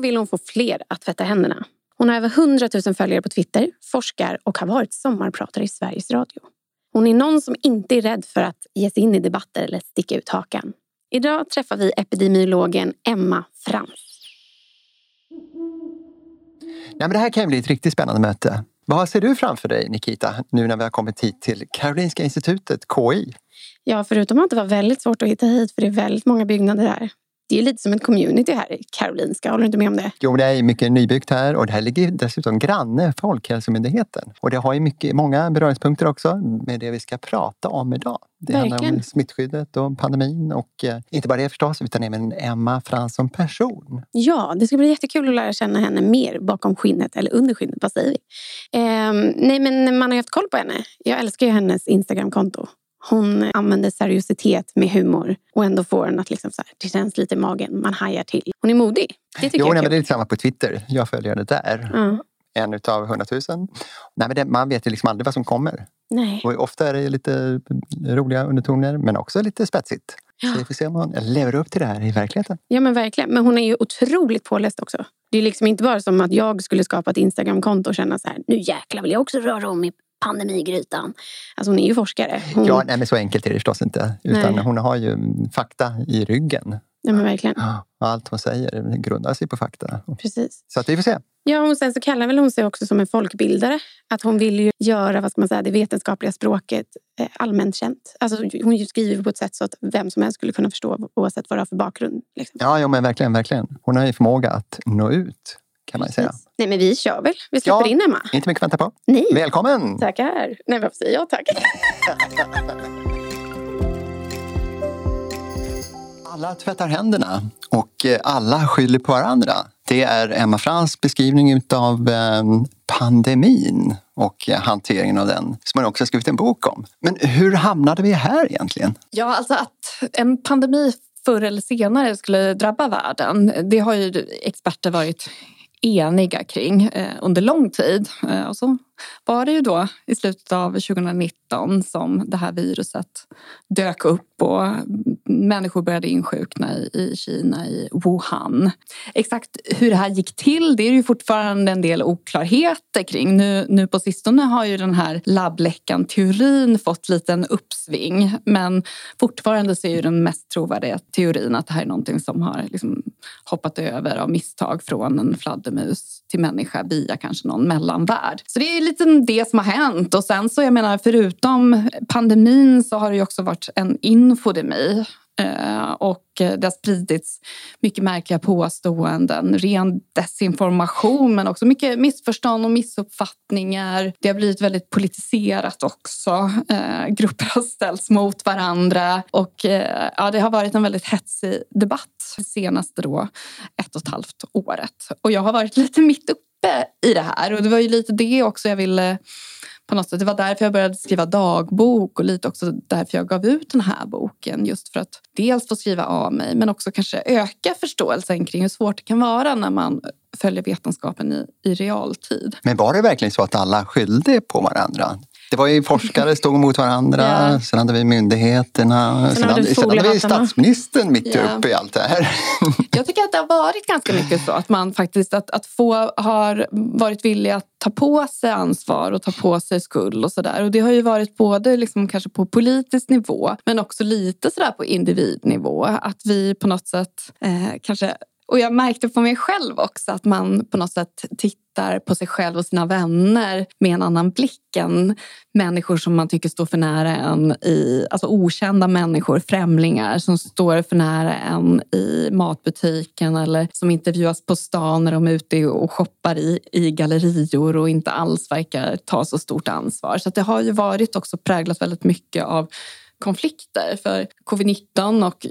vill hon få fler att tvätta händerna. Hon har över 100 000 följare på Twitter, forskar och har varit sommarpratare i Sveriges Radio. Hon är någon som inte är rädd för att ge sig in i debatter eller sticka ut hakan. Idag träffar vi epidemiologen Emma Frans. Ja, men det här kan ju bli ett riktigt spännande möte. Vad ser du framför dig, Nikita, nu när vi har kommit hit till Karolinska institutet, KI? Ja, förutom att det var väldigt svårt att hitta hit för det är väldigt många byggnader här det är lite som ett community här i Karolinska. Håller du inte med om det? Jo, det är mycket nybyggt här och det här ligger dessutom granne Folkhälsomyndigheten. Och det har ju mycket, många beröringspunkter också med det vi ska prata om idag. Det Verkligen. handlar om smittskyddet och pandemin och eh, inte bara det förstås utan även Emma Frans som person. Ja, det ska bli jättekul att lära känna henne mer bakom skinnet eller under skinnet. Vad säger vi? Eh, nej, men man har ju haft koll på henne. Jag älskar ju hennes Instagramkonto. Hon använder seriositet med humor och ändå får en att liksom så här, det känns lite i magen. Man hajar till. Hon är modig. Det tycker jo, jag nej, men det är lite samma på Twitter. Jag följer henne där. Mm. En utav hundratusen. Nej, men det, man vet ju liksom aldrig vad som kommer. Nej. Och ofta är det lite roliga undertoner men också lite spetsigt. Ja. Så vi får se om hon lever upp till det här i verkligheten. Ja men verkligen. Men hon är ju otroligt påläst också. Det är liksom inte bara som att jag skulle skapa ett Instagramkonto och känna så här, nu jäklar vill jag också röra om i pandemigrytan. Alltså hon är ju forskare. Hon... Ja, nej, men så enkelt är det förstås inte. Utan hon har ju fakta i ryggen. Ja, men verkligen. allt hon säger grundar sig på fakta. Precis. Så att vi får se. Ja, och sen så kallar väl hon sig också som en folkbildare. Att hon vill ju göra vad man säga, det vetenskapliga språket eh, allmänt känt. Alltså, hon skriver på ett sätt så att vem som helst skulle kunna förstå oavsett vad det har för bakgrund. Liksom. Ja, ja, men verkligen, verkligen. Hon har ju förmåga att nå ut kan man säga. Nej, men vi kör väl. Vi släpper ja, in Emma. Inte mycket att vänta på. Nej. Välkommen! Tackar. Nej, varför säger jag tack? alla tvättar händerna och eh, alla skyller på varandra. Det är Emma Frans beskrivning av eh, pandemin och hanteringen av den som hon också har skrivit en bok om. Men hur hamnade vi här egentligen? Ja, alltså att en pandemi förr eller senare skulle drabba världen. Det har ju experter varit eniga kring eh, under lång tid. Eh, och så var det ju då i slutet av 2019 som det här viruset dök upp och människor började insjukna i Kina, i Wuhan. Exakt hur det här gick till det är ju fortfarande en del oklarheter kring. Nu, nu på sistone har ju den här labbläckan-teorin fått lite en uppsving men fortfarande så är ju den mest trovärdiga teorin att det här är någonting som har liksom hoppat över av misstag från en fladdermus till människa via kanske någon mellanvärld. Så det är lite det som har hänt. Och sen så jag menar förutom pandemin så har det ju också varit en infodemi. Eh, och det har spridits mycket märkliga påståenden, ren desinformation men också mycket missförstånd och missuppfattningar. Det har blivit väldigt politiserat också. Eh, grupper har ställts mot varandra och eh, ja, det har varit en väldigt hetsig debatt senaste då ett och ett halvt året. Och jag har varit lite mitt uppe i det här. Och det var ju lite det också jag ville på något sätt. Det var därför jag började skriva dagbok och lite också därför jag gav ut den här boken. Just för att dels få skriva av mig men också kanske öka förståelsen kring hur svårt det kan vara när man följer vetenskapen i, i realtid. Men var det verkligen så att alla skyllde på varandra? Det var ju forskare stod mot varandra, yeah. sen hade vi myndigheterna, sen, sen hade, sen hade vi statsministern mitt yeah. uppe i allt det här. Jag tycker att det har varit ganska mycket så att man faktiskt att, att få har varit villig att ta på sig ansvar och ta på sig skuld och sådär. Och det har ju varit både liksom kanske på politisk nivå men också lite sådär på individnivå. Att vi på något sätt eh, kanske och jag märkte på mig själv också att man på något sätt tittar på sig själv och sina vänner med en annan blick än människor som man tycker står för nära en i, alltså okända människor, främlingar som står för nära en i matbutiken eller som intervjuas på stan när de är ute och shoppar i, i gallerior och inte alls verkar ta så stort ansvar. Så det har ju varit också präglat väldigt mycket av konflikter. För covid-19 och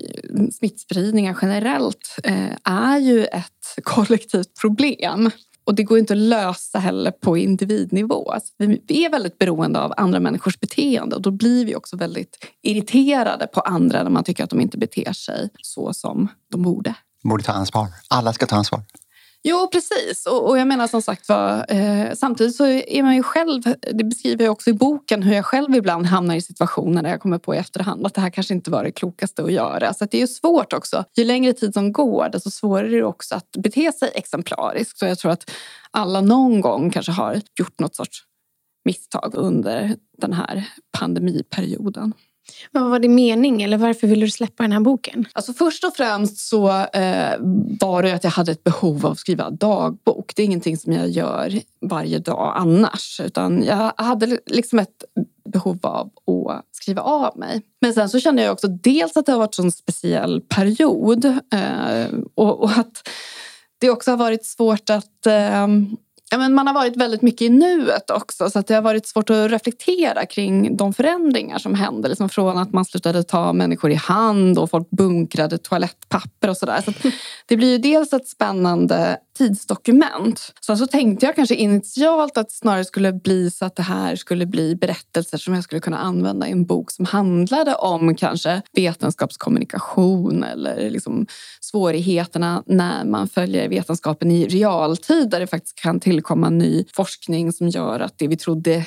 smittspridningar generellt eh, är ju ett kollektivt problem. Och det går inte att lösa heller på individnivå. Alltså vi är väldigt beroende av andra människors beteende och då blir vi också väldigt irriterade på andra när man tycker att de inte beter sig så som de borde. Borde ta ansvar. Alla ska ta ansvar. Jo, precis. Och, och, jag menar som sagt var, eh, samtidigt så är man ju själv, det beskriver jag också i boken, hur jag själv ibland hamnar i situationer där jag kommer på i efterhand att det här kanske inte var det klokaste att göra. Så att det är ju svårt också. Ju längre tid som går, desto svårare är det också att bete sig exemplariskt. Så jag tror att alla någon gång kanske har gjort något sorts misstag under den här pandemiperioden. Vad var din mening eller varför ville du släppa den här boken? Alltså först och främst så eh, var det att jag hade ett behov av att skriva dagbok. Det är ingenting som jag gör varje dag annars. Utan jag hade liksom ett behov av att skriva av mig. Men sen så kände jag också dels att det har varit en speciell period eh, och, och, att det också har varit svårt att eh, Ja, men man har varit väldigt mycket i nuet också så att det har varit svårt att reflektera kring de förändringar som hände. Liksom från att man slutade ta människor i hand och folk bunkrade toalettpapper och sådär. Så det blir ju dels ett spännande tidsdokument. Sen så tänkte jag kanske initialt att det snarare skulle bli så att det här skulle bli berättelser som jag skulle kunna använda i en bok som handlade om kanske vetenskapskommunikation eller liksom svårigheterna när man följer vetenskapen i realtid där det faktiskt kan tillkomma ny forskning som gör att det vi trodde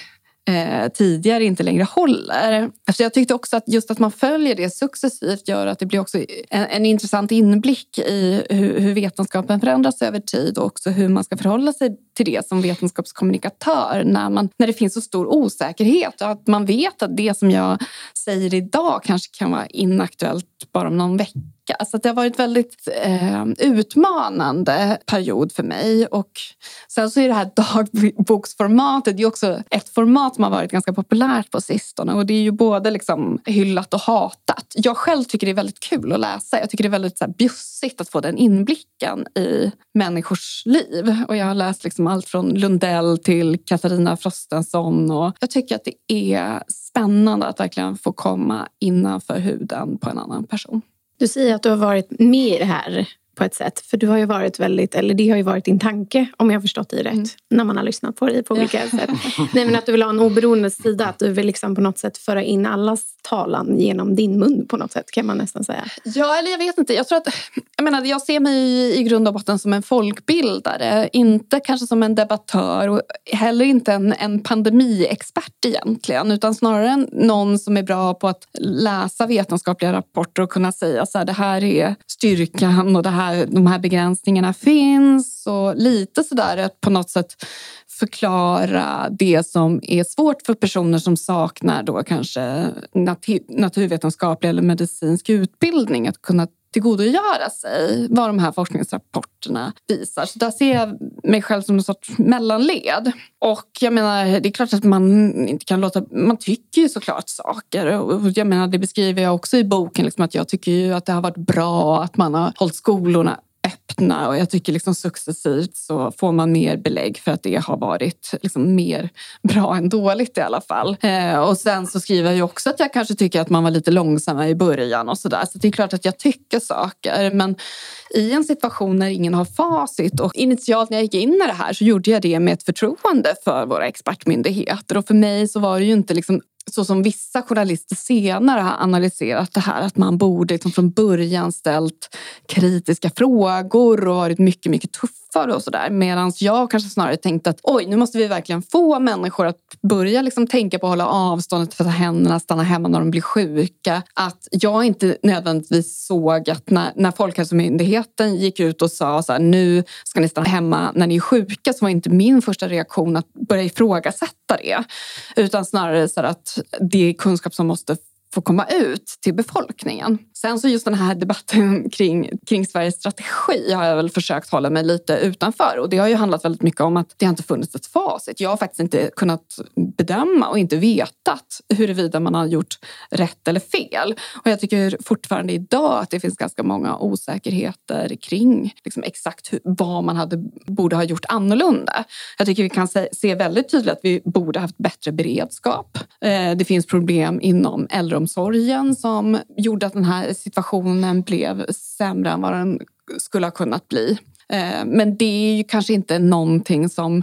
eh, tidigare inte längre håller. Alltså jag tyckte också att just att man följer det successivt gör att det blir också en, en intressant inblick i hur, hur, vetenskapen förändras över tid och också hur man ska förhålla sig till det som vetenskapskommunikatör när, man, när det finns så stor osäkerhet och att man vet att det som jag säger idag kanske kan vara inaktuellt bara om någon vecka. Så det har varit väldigt eh, utmanande period för mig. Och sen så är det här dagboksformatet det är också ett format som har varit ganska populärt på sistone. Och det är ju både liksom hyllat och hatat. Jag själv tycker det är väldigt kul att läsa. Jag tycker det är väldigt så här, bjussigt att få den inblicken i människors liv. Och jag har läst liksom Liksom allt från Lundell till Katarina Frostenson. Och jag tycker att det är spännande att verkligen få komma innanför huden på en annan person. Du säger att du har varit med i det här på ett sätt. För du har ju varit väldigt, eller det har ju varit din tanke om jag har förstått dig rätt. Mm. När man har lyssnat på dig på olika sätt. Nej, men att du vill ha en oberoende sida. Att du vill liksom på något sätt föra in allas talan genom din mun på något sätt kan man nästan säga. Ja, eller jag vet inte. Jag tror att jag, menar, jag ser mig i grund och botten som en folkbildare. Inte kanske som en debattör och heller inte en, en pandemiexpert egentligen. Utan snarare någon som är bra på att läsa vetenskapliga rapporter och kunna säga så här, det här är styrkan och det här, de här begränsningarna finns. Och lite sådär att på något sätt förklara det som är svårt för personer som saknar då kanske natur, naturvetenskaplig eller medicinsk utbildning att kunna tillgodogöra sig vad de här forskningsrapporterna visar. Så där ser jag mig själv som en sorts mellanled. Och jag menar, det är klart att man inte kan låta... Man tycker ju såklart saker. Och jag menar, det beskriver jag också i boken, liksom att jag tycker ju att det har varit bra att man har hållit skolorna öppna och jag tycker liksom successivt så får man mer belägg för att det har varit liksom mer bra än dåligt i alla fall. Eh, och sen så skriver jag ju också att jag kanske tycker att man var lite långsammare i början och sådär. Så det är klart att jag tycker saker. Men i en situation när ingen har facit och initialt när jag gick in i det här så gjorde jag det med ett förtroende för våra expertmyndigheter och för mig så var det ju inte liksom så som vissa journalister senare har analyserat det här att man borde liksom från början ställt kritiska frågor och varit mycket, mycket tuff tuffare och sådär. Medan jag kanske snarare tänkte att oj, nu måste vi verkligen få människor att börja liksom tänka på att hålla avståndet, tvätta händerna, stanna hemma när de blir sjuka. Att jag inte nödvändigtvis såg att när, när Folkhälsomyndigheten gick ut och sa så här, nu ska ni stanna hemma när ni är sjuka så var inte min första reaktion att börja ifrågasätta det. Utan snarare så att det är kunskap som måste får komma ut till befolkningen. Sen så just den här debatten kring, kring Sveriges strategi har jag väl försökt hålla mig lite utanför och det har ju handlat väldigt mycket om att det har inte funnits ett facit. Jag har faktiskt inte kunnat bedöma och inte vetat huruvida man har gjort rätt eller fel. Och jag tycker fortfarande idag att det finns ganska många osäkerheter kring liksom exakt hur, vad man hade, borde ha gjort annorlunda. Jag tycker vi kan se, se väldigt tydligt att vi borde haft bättre beredskap. Eh, det finns problem inom äldre äldreomsorgen som gjorde att den här situationen blev sämre än vad den skulle ha kunnat bli. Eh, men det är ju kanske inte någonting som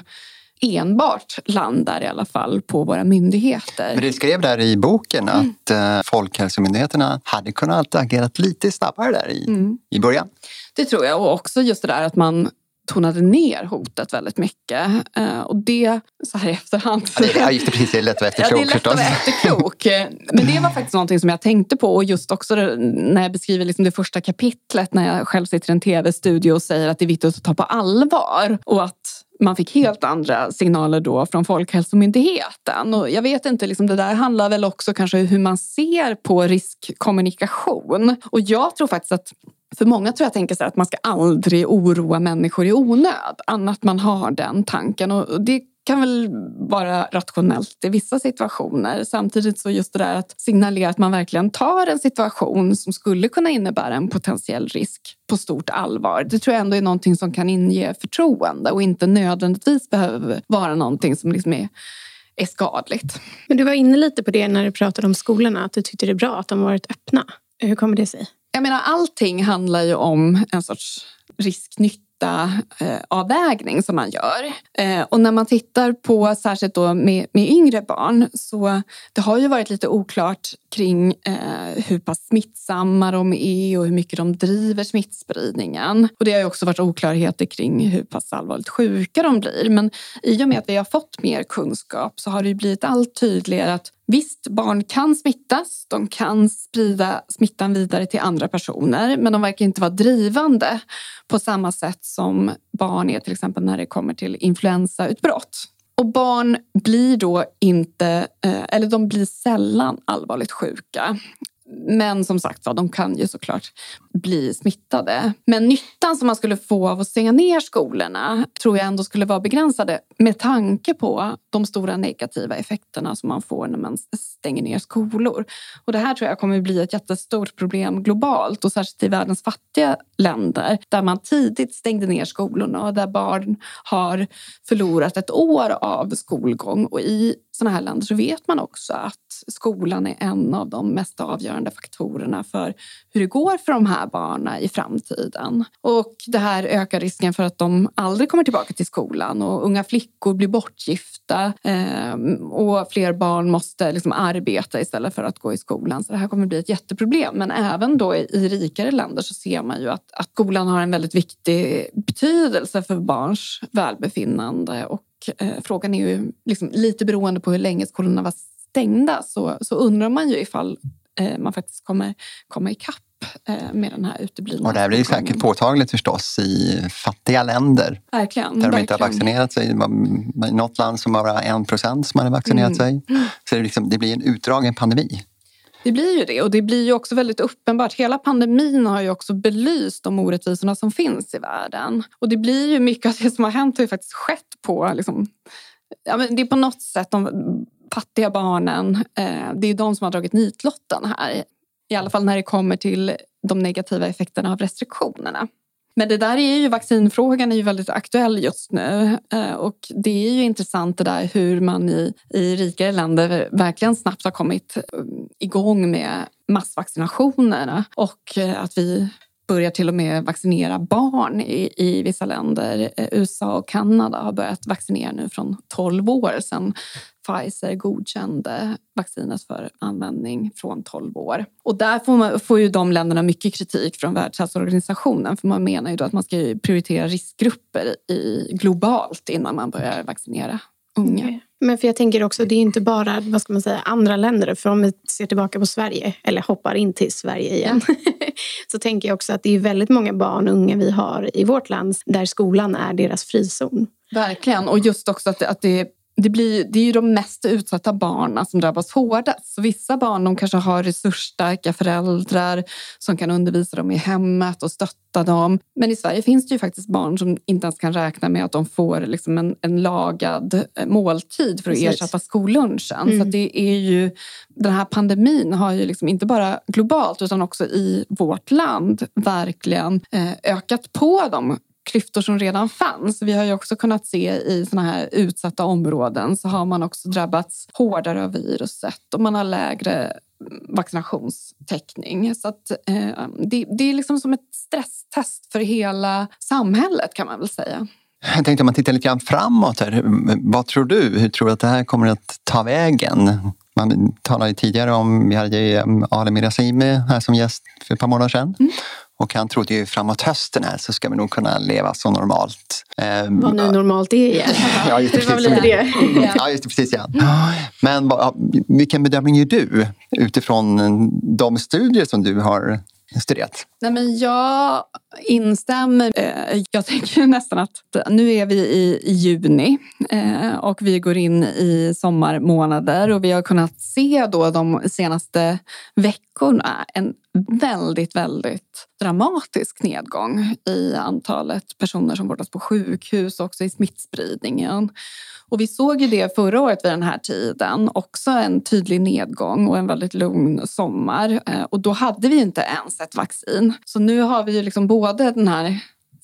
enbart landar i alla fall på våra myndigheter. Men du skrev där i boken mm. att mm. Folkhälsomyndigheterna hade kunnat agera lite snabbare där i, mm. i början. Det tror jag och också just det där att man tonade ner hotet väldigt mycket. Eh, och det, så här i efterhand... Ja, det, ja, just det, precis, det är lätt att vara efterklok ja, det är lätt att vara efterklok. Men det var faktiskt någonting som jag tänkte på och just också när jag beskriver liksom det första kapitlet när jag själv sitter i en tv-studio och säger att det är viktigt att ta på allvar och att man fick helt andra signaler då från Folkhälsomyndigheten. Och jag vet inte, liksom det där handlar väl också kanske hur man ser på riskkommunikation. Och jag tror faktiskt att för många tror jag tänker så att man ska aldrig oroa människor i onöd. Annat man har den tanken. Och det kan väl vara rationellt i vissa situationer. Samtidigt så just det där att signalera att man verkligen tar en situation som skulle kunna innebära en potentiell risk på stort allvar. Det tror jag ändå är någonting som kan inge förtroende och inte nödvändigtvis behöver vara någonting som liksom är är skadligt. Men du var inne lite på det när du pratade om skolorna, att du tyckte det är bra att de varit öppna. Hur kommer det sig? Jag menar, allting handlar ju om en sorts risknytta eh, avvägning som man gör. Eh, och när man tittar på särskilt då med, med yngre barn så det har ju varit lite oklart kring eh, hur pass smittsamma de är och hur mycket de driver smittspridningen. Och det har ju också varit oklarheter kring hur pass allvarligt sjuka de blir. Men i och med att vi har fått mer kunskap så har det ju blivit allt tydligare att Visst, barn kan smittas. De kan sprida smittan vidare till andra personer men de verkar inte vara drivande på samma sätt som barn är till exempel när det kommer till influensautbrott. Och barn blir då inte, eh, eller de blir sällan allvarligt sjuka. Men som sagt de kan ju såklart bli smittade. Men nyttan som man skulle få av att stänga ner skolorna tror jag ändå skulle vara begränsade med tanke på de stora negativa effekterna som man får när man stänger ner skolor. Och det här tror jag kommer bli ett jättestort problem globalt och särskilt i världens fattiga länder där man tidigt stängde ner skolorna och där barn har förlorat ett år av skolgång. Och i sådana här länder så vet man också att skolan är en av de mest avgörande faktorerna för hur det går för de här barnen i framtiden. Och det här ökar risken för att de aldrig kommer tillbaka till skolan och unga flickor blir bortgifta ehm, och fler barn måste liksom arbeta istället för att gå i skolan. Så det här kommer bli ett jätteproblem. Men även då i, rikare länder så ser man ju att, att skolan har en väldigt viktig betydelse för barns välbefinnande och eh, frågan är ju liksom lite beroende på hur länge skolorna var stängda så, så undrar man ju ifall eh, man faktiskt kommer komma ikapp med den här uteblivna Och det här blir säkert påtagligt förstås i fattiga länder. Verkligen. Där de verkligen. inte har vaccinerat sig. I något land som bara en procent som hade vaccinerat mm. sig. Så det, liksom, det blir en utdragen pandemi. Det blir ju det och det blir ju också väldigt uppenbart. Hela pandemin har ju också belyst de orättvisorna som finns i världen. Och det blir ju mycket av det som har hänt har ju faktiskt skett på liksom, ja, men det är på något sätt de fattiga barnen. Eh, det är de som har dragit nitlotten här. I alla fall när det kommer till de negativa effekterna av restriktionerna. Men det där är ju vaccinfrågan är ju väldigt aktuell just nu eh, och det är ju intressant det där hur man i, i rikare länder verkligen snabbt har kommit eh, igång med massvaccinationerna och eh, att vi börjar till och med vaccinera barn i, i vissa länder. USA och Kanada har börjat vaccinera nu från 12 år sedan Pfizer godkände vaccinet för användning från 12 år. Och där får, man, får ju de länderna mycket kritik från Världshälsoorganisationen för man menar ju då att man ska prioritera riskgrupper i, globalt innan man börjar vaccinera unga. Okay. Men för jag tänker också, det är inte bara vad ska man säga, andra länder. För om vi ser tillbaka på Sverige, eller hoppar in till Sverige igen. så tänker jag också att det är väldigt många barn och unga vi har i vårt land där skolan är deras frizon. Verkligen, och just också att, att det det, blir, det är ju de mest utsatta barnen som drabbas hårdast. Så vissa barn de kanske har resursstarka föräldrar som kan undervisa dem i hemmet och stötta dem. Men i Sverige finns det ju faktiskt barn som inte ens kan räkna med att de får liksom en, en lagad eh, måltid för att Precis. ersätta skollunchen. Mm. Så det är ju, den här pandemin har ju liksom inte bara globalt utan också i vårt land verkligen eh, ökat på de klyftor som redan fanns. Vi har ju också kunnat se i såna här utsatta områden så har man också drabbats hårdare av viruset och man har lägre vaccinationstäckning. Så att, eh, det, det, är liksom som ett stresstest för hela samhället kan man väl säga. Jag tänkte om man tittar lite grann framåt. Här. Vad tror du? Hur tror du att det här kommer att ta vägen? Man talade tidigare om, vi hade Ali Mirazimi här som gäst för ett par månader sedan. Mm. Och han trodde ju framåt hösten här så ska vi nog kunna leva så normalt. Ehm, Vad nu normalt är igen. ja, just det, det var väl det. ja, just det, precis. Ja. Men vilken bedömning gör du utifrån de studier som du har studerat? Nej, men jag instämmer. Eh, jag tänker nästan att nu är vi i juni eh, och vi går in i sommarmånader och vi har kunnat se då de senaste veckorna en väldigt, väldigt dramatisk nedgång i antalet personer som vårdas på sjukhus och också i smittspridningen. Och vi såg ju det förra året vid den här tiden, också en tydlig nedgång och en väldigt lugn sommar. Eh, och då hade vi inte ens ett vaccin. Så nu har vi ju liksom både den här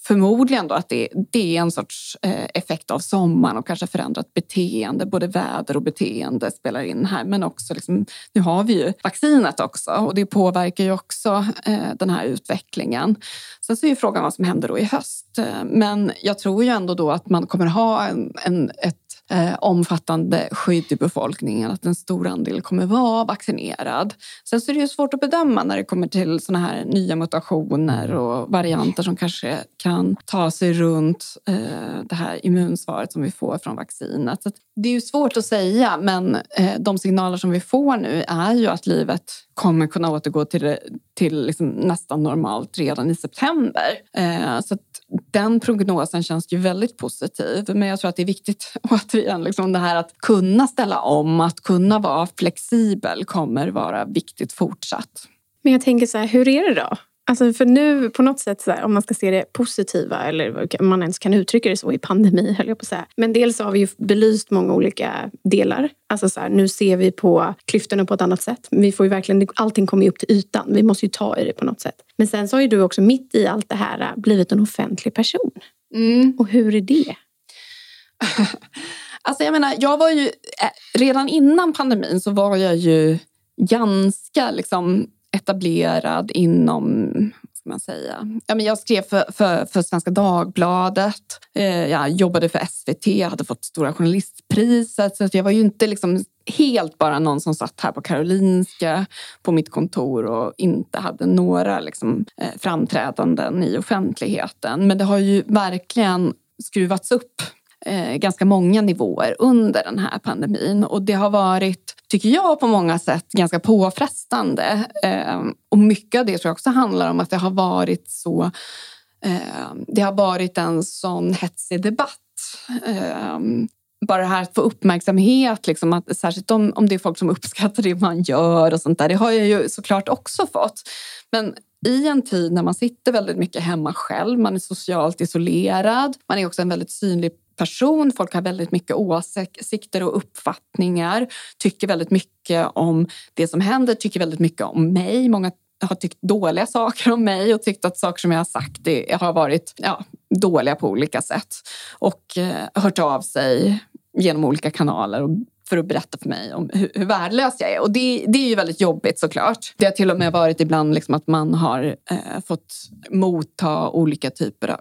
förmodligen då att det, det är en sorts eh, effekt av sommaren och kanske förändrat beteende. Både väder och beteende spelar in här. Men också liksom, nu har vi ju vaccinet också och det påverkar ju också eh, den här utvecklingen. Sen så är ju frågan vad som händer då i höst. Men jag tror ju ändå då att man kommer ha en, en ett eh, omfattande skydd i befolkningen, att en stor andel kommer vara vaccinerad. Sen så är det ju svårt att bedöma när det kommer till såna här nya mutationer och varianter som kanske kan ta sig runt eh, det här immunsvaret som vi får från vaccinet. Så det är ju svårt att säga, men eh, de signaler som vi får nu är ju att livet kommer kunna återgå till, till liksom nästan normalt redan i september. Eh, så den prognosen känns ju väldigt positiv. Men jag tror att det är viktigt, återigen, liksom det här att kunna ställa om, att kunna vara flexibel kommer vara viktigt fortsatt. Men jag tänker så här, hur är det då? Alltså för nu på något sätt, så här, om man ska se det positiva eller om man ens kan uttrycka det så i pandemi, höll jag på att säga. Men dels har vi ju belyst många olika delar. Alltså så här, nu ser vi på klyftorna på ett annat sätt. Vi får ju verkligen, allting kommer ju upp till ytan. Vi måste ju ta i det på något sätt. Men sen så har ju du också mitt i allt det här blivit en offentlig person. Mm. Och hur är det? alltså jag menar, jag var ju... Eh, redan innan pandemin så var jag ju ganska liksom etablerad inom ska man säga. Ja, men jag skrev för, för, för Svenska Dagbladet. Eh, jag jobbade för SVT, jag hade fått Stora journalistpriset. Så jag var ju inte liksom helt bara någon som satt här på Karolinska på mitt kontor och inte hade några liksom, eh, framträdanden i offentligheten. Men det har ju verkligen skruvats upp eh, ganska många nivåer under den här pandemin. Och det har varit, tycker jag, på många sätt ganska påfrestande. Eh, och mycket av det tror jag också handlar om att det har varit så eh, det har varit en sån hetsig debatt. Eh, bara det här att få uppmärksamhet, liksom, att, särskilt om, om det är folk som uppskattar det man gör och sånt där. Det har jag ju såklart också fått. Men i en tid när man sitter väldigt mycket hemma själv, man är socialt isolerad, man är också en väldigt synlig person. Folk har väldigt mycket åsikter och uppfattningar, tycker väldigt mycket om det som händer, tycker väldigt mycket om mig. Många har tyckt dåliga saker om mig och tyckt att saker som jag har sagt har varit ja, dåliga på olika sätt. Och eh, hört av sig genom olika kanaler och för att berätta för mig om hur, hur värdelös jag är. Och det, det är ju väldigt jobbigt såklart. Det har till och med varit ibland liksom att man har eh, fått motta olika typer av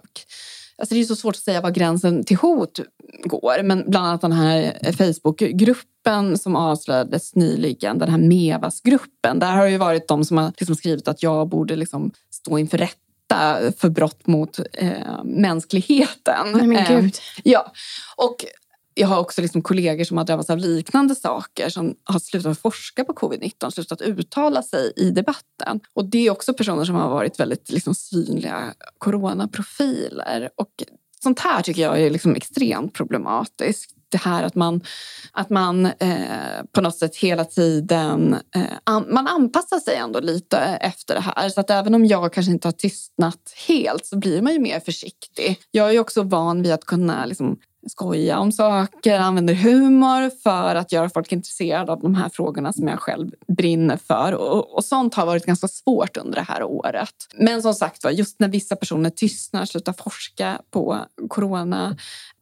Alltså det är så svårt att säga var gränsen till hot går. Men bland annat den här Facebookgruppen som avslöjades nyligen, den här Mevas-gruppen. Där har det ju varit de som har liksom skrivit att jag borde liksom stå inför rätta för brott mot eh, mänskligheten. Nej, men Gud. Eh, ja, och jag har också liksom kollegor som har drabbats av liknande saker som har slutat forska på covid-19, slutat uttala sig i debatten. Och det är också personer som har varit väldigt liksom synliga coronaprofiler. Och sånt här tycker jag är liksom extremt problematiskt. Det här att man, att man eh, på något sätt hela tiden eh, an, man anpassar sig ändå lite efter det här. Så att även om jag kanske inte har tystnat helt så blir man ju mer försiktig. Jag är också van vid att kunna liksom, skoja om saker, använder humor för att göra folk intresserade av de här frågorna som jag själv brinner för. Och, och sånt har varit ganska svårt under det här året. Men som sagt var, just när vissa personer tystnar, slutar forska på corona,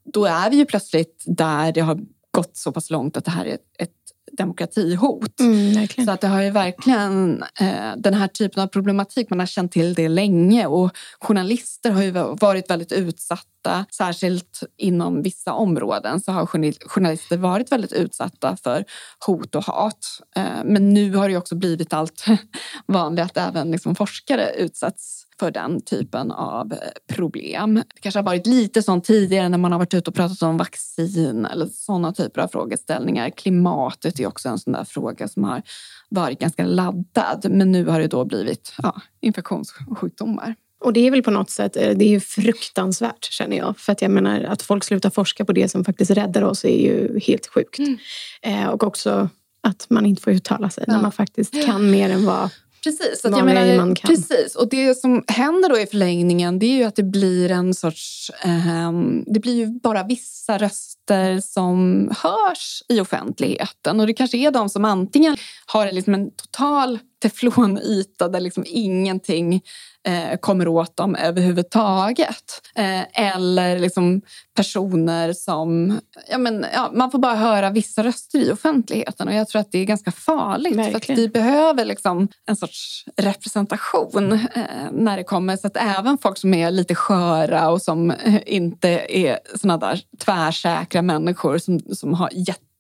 då är vi ju plötsligt där det har gått så pass långt att det här är ett demokratihot. Mm, så att det har ju verkligen eh, den här typen av problematik, man har känt till det länge och journalister har ju varit väldigt utsatta, särskilt inom vissa områden så har journalister varit väldigt utsatta för hot och hat. Eh, men nu har det också blivit allt vanligare att även liksom forskare utsätts för den typen av problem. Det kanske har varit lite sånt tidigare när man har varit ute och pratat om vaccin eller sådana typer av frågeställningar. Klimatet är också en sån där fråga som har varit ganska laddad men nu har det då blivit ja, infektionssjukdomar. Och det är väl på något sätt det är ju fruktansvärt känner jag. För att jag menar att folk slutar forska på det som faktiskt räddar oss är ju helt sjukt. Mm. Eh, och också att man inte får uttala sig ja. när man faktiskt kan mer än vad Precis, att jag menar, precis. Och det som händer då i förlängningen det är ju att det blir en sorts... Eh, det blir ju bara vissa röster som hörs i offentligheten. Och det kanske är de som antingen har liksom en total teflonyta där liksom ingenting eh, kommer åt dem överhuvudtaget. Eh, eller liksom personer som... Ja, men, ja, man får bara höra vissa röster i offentligheten och jag tror att det är ganska farligt. Verkligen. För vi behöver liksom en sorts representation eh, när det kommer så att även folk som är lite sköra och som inte är såna där tvärsäkra människor som, som har jätte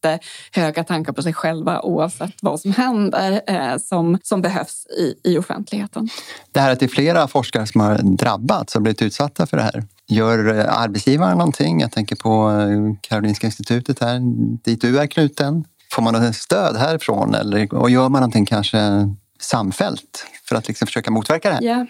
höga tankar på sig själva oavsett vad som händer eh, som, som behövs i, i offentligheten. Det här att det är flera forskare som har drabbats och blivit utsatta för det här. Gör eh, arbetsgivaren någonting? Jag tänker på eh, Karolinska institutet här, dit du är knuten. Får man något stöd härifrån eller, och gör man någonting kanske samfällt för att liksom försöka motverka det här? Yeah.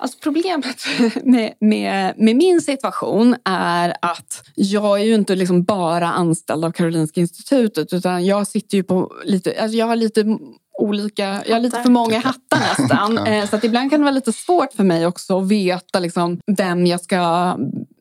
Alltså problemet med, med, med, min situation är att jag är ju inte liksom bara anställd av Karolinska institutet utan jag sitter ju på lite, alltså jag har lite olika, jag har lite för många hattar nästan. Eh, så att ibland kan det vara lite svårt för mig också att veta liksom vem jag ska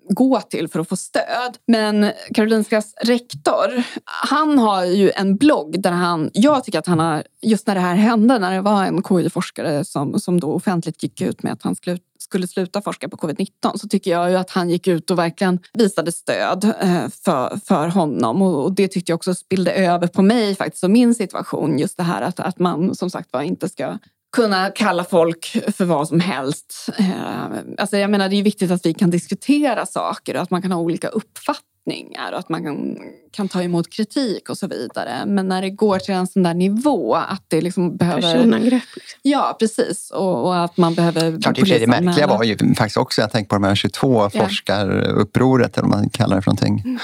gå till för att få stöd. Men Karolinskas rektor, han har ju en blogg där han, jag tycker att han har, just när det här hände, när det var en KI-forskare som, som då offentligt gick ut med att han skulle skulle sluta forska på covid-19 så tycker jag ju att han gick ut och verkligen visade stöd eh, för, för honom och det tyckte jag också spillde över på mig faktiskt och min situation. Just det här att, att man som sagt var inte ska kunna kalla folk för vad som helst. Eh, alltså jag menar, det är viktigt att vi kan diskutera saker och att man kan ha olika uppfattningar och att man kan, kan ta emot kritik och så vidare. Men när det går till en sån där nivå att det liksom behöver... Personangrepp. Liksom. Ja, precis. Och, och, att man behöver... Klart, det märkliga var ju faktiskt också, jag tänker på de här 22 ja. forskarupproret eller vad man kallar det för någonting. Mm.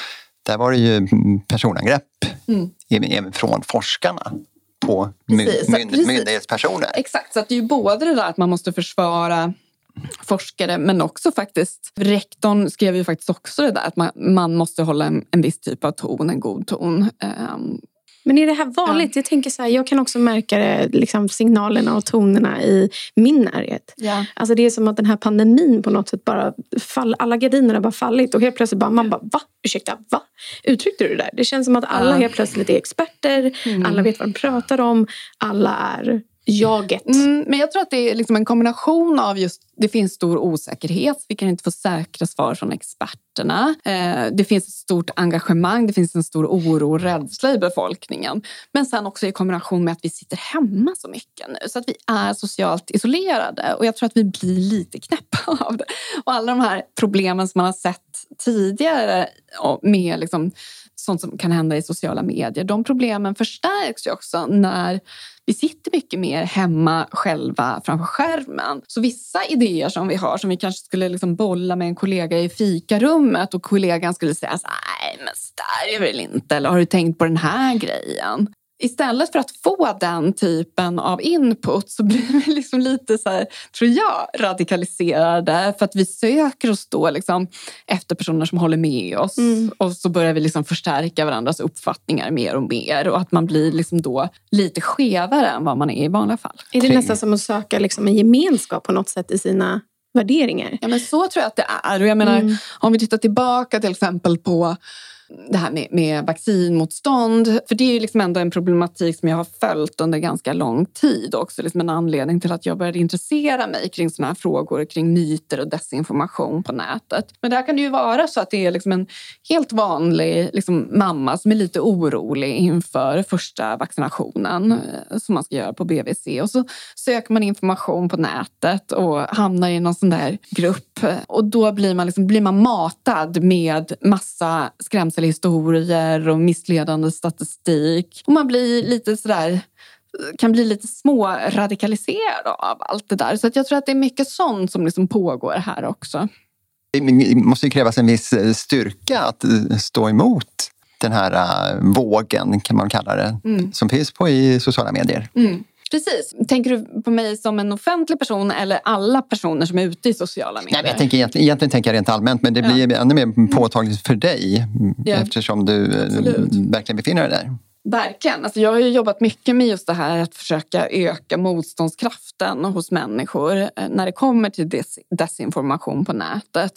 Där var det ju personangrepp mm. även från forskarna på precis, mynd, precis. myndighetspersoner. Exakt, så att det är ju både det där att man måste försvara forskare men också faktiskt rektorn skrev ju faktiskt också det där att man, man måste hålla en, en viss typ av ton, en god ton. Um, men är det här vanligt? Ja. Jag tänker så här, jag kan också märka det, liksom, signalerna och tonerna i min närhet. Ja. Alltså det är som att den här pandemin på något sätt bara fall, alla gardiner har bara fallit och helt plötsligt bara, man bara va? Ursäkta, va? Uttryckte du det där? Det känns som att alla ja. helt plötsligt är experter, mm. alla vet vad de pratar om, alla är jaget. Mm, men jag tror att det är liksom en kombination av just det finns stor osäkerhet. Vi kan inte få säkra svar från experterna. Eh, det finns ett stort engagemang, det finns en stor oro och rädsla i befolkningen. Men sen också i kombination med att vi sitter hemma så mycket nu så att vi är socialt isolerade och jag tror att vi blir lite knäppa av det. Och alla de här problemen som man har sett tidigare med liksom sånt som kan hända i sociala medier. De problemen förstärks ju också när vi sitter mycket mer hemma själva framför skärmen. Så vissa idéer som vi har som vi kanske skulle liksom bolla med en kollega i fikarummet och kollegan skulle säga så nej men så där är väl inte eller har du tänkt på den här grejen? Istället för att få den typen av input så blir vi liksom lite så här, tror jag, radikaliserade för att vi söker oss då liksom efter personer som håller med oss mm. och så börjar vi liksom förstärka varandras uppfattningar mer och mer och att man blir liksom då lite skevare än vad man är i vanliga fall. Är det nästan som att söka liksom en gemenskap på något sätt i sina värderingar? Ja men så tror jag att det är. Och jag menar, mm. om vi tittar tillbaka till exempel på det här med, med vaccinmotstånd. För det är ju liksom ändå en problematik som jag har följt under ganska lång tid. Också liksom en anledning till att jag började intressera mig kring sådana här frågor kring myter och desinformation på nätet. Men där kan det ju vara så att det är liksom en helt vanlig liksom, mamma som är lite orolig inför första vaccinationen eh, som man ska göra på BVC. Och så söker man information på nätet och hamnar i någon sån där grupp. Och då blir man, liksom, blir man matad med massa skrämsel historier och missledande statistik. Och man blir lite sådär kan bli lite små radikaliserad av allt det där. Så att jag tror att det är mycket sånt som liksom pågår här också. Det måste ju krävas en viss eh, styrka att eh, stå emot den här uh, vågen, kan man kalla det, mm. som finns på i sociala medier. Mm. Precis. Tänker du på mig som en offentlig person eller alla personer som är ute i sociala medier? Nej, jag tänker, egentligen, egentligen tänker jag rent allmänt, men det blir ja. ännu mer påtagligt för dig ja. eftersom du Absolut. verkligen befinner dig där. Verkligen. Alltså jag har jobbat mycket med just det här att försöka öka motståndskraften hos människor eh, när det kommer till des desinformation på nätet.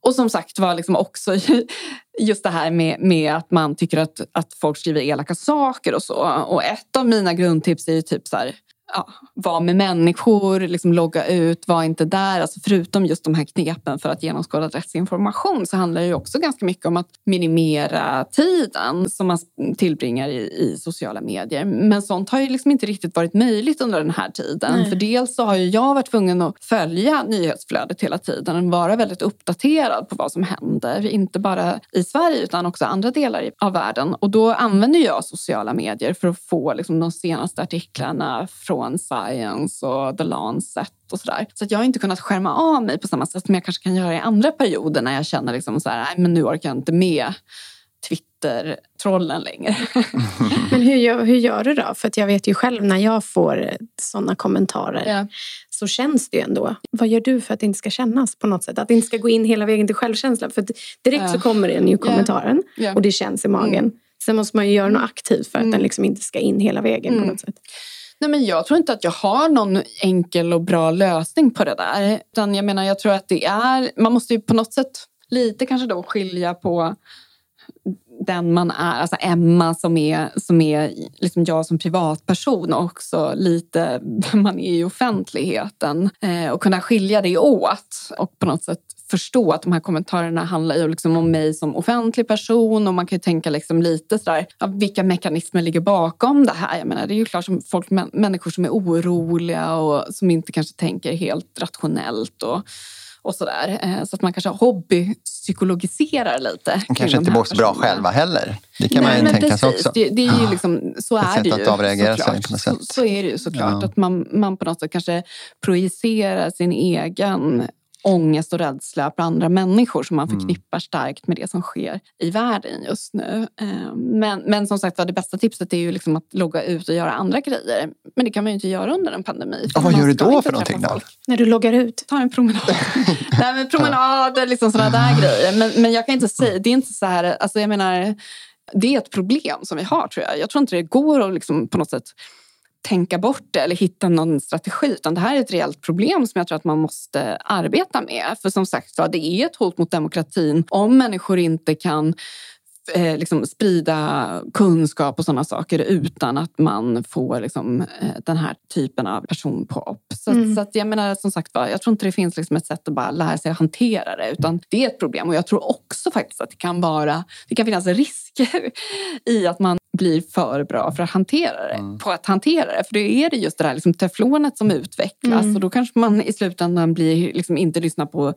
Och som sagt var liksom också just det här med, med att man tycker att, att folk skriver elaka saker och så. Och ett av mina grundtips är ju typ så här, ja, vara med människor, liksom logga ut, var inte där. Alltså förutom just de här knepen för att genomskåda rättsinformation så handlar det också ganska mycket om att minimera tiden som man tillbringar i, i sociala medier. Men sånt har ju liksom inte riktigt varit möjligt under den här tiden. Nej. För dels så har ju jag varit tvungen att följa nyhetsflödet hela tiden och vara väldigt uppdaterad på vad som händer. Inte bara i Sverige utan också andra delar av världen. Och då använder jag sociala medier för att få liksom de senaste artiklarna från från Science och The Lancet och sådär. Så att jag har inte kunnat skärma av mig på samma sätt som jag kanske kan göra i andra perioder när jag känner liksom så här, nej men nu orkar jag inte med Twitter-trollen längre. men hur gör, hur gör du då? För jag vet ju själv när jag får sådana kommentarer ja. så känns det ju ändå. Vad gör du för att det inte ska kännas på något sätt? Att det inte ska gå in hela vägen till självkänsla. För direkt ja. så kommer den ju kommentaren ja. och det känns i magen. Mm. Sen måste man ju göra något aktivt för att mm. den liksom inte ska in hela vägen mm. på något sätt. Nej, men jag tror inte att jag har någon enkel och bra lösning på det där. Utan jag menar, jag tror att det är... Man måste ju på något sätt lite kanske då skilja på den man är, alltså Emma som är, som är liksom jag som privatperson och också lite vem man är i offentligheten. Eh, och kunna skilja det åt och på något sätt förstå att de här kommentarerna handlar ju liksom om mig som offentlig person och man kan ju tänka liksom lite sådär, ja, vilka mekanismer ligger bakom det här? Jag menar, det är ju klart som folk, människor som är oroliga och som inte kanske tänker helt rationellt. Och, och sådär. Eh, så att man kanske hobbypsykologiserar lite. Kanske inte mår så bra själva heller. Det kan Nej, man ju tänka sig också. Det, det, är ju liksom, så är sätt det ju. Att avreagera sig på något sätt. Så, så är det ju såklart. Ja. Att man, man på något sätt kanske projicerar sin egen ångest och rädsla på andra människor som man mm. förknippar starkt med det som sker i världen just nu. Eh, men, men som sagt det bästa tipset är ju liksom att logga ut och göra andra grejer. Men det kan man ju inte göra under en pandemi. Och vad gör du då för någonting då? När du loggar ut? Ta en promenad. Nej, men promenader, liksom sådana där grejer. Men, men jag kan inte säga, det är inte så här, alltså jag menar, det är ett problem som vi har tror jag. Jag tror inte det går att liksom på något sätt tänka bort det eller hitta någon strategi. Utan det här är ett reellt problem som jag tror att man måste arbeta med. För som sagt det är ett hot mot demokratin om människor inte kan eh, liksom sprida kunskap och sådana saker utan att man får liksom, eh, den här typen av personpop. Så, mm. så att jag menar som sagt jag tror inte det finns liksom ett sätt att bara lära sig att hantera det utan det är ett problem. Och jag tror också faktiskt att det kan vara, det kan finnas risker i att man blir för bra för att hantera det, mm. på att hantera det. För då är det just det där liksom teflonet som utvecklas mm. och då kanske man i slutändan blir, liksom inte lyssnar på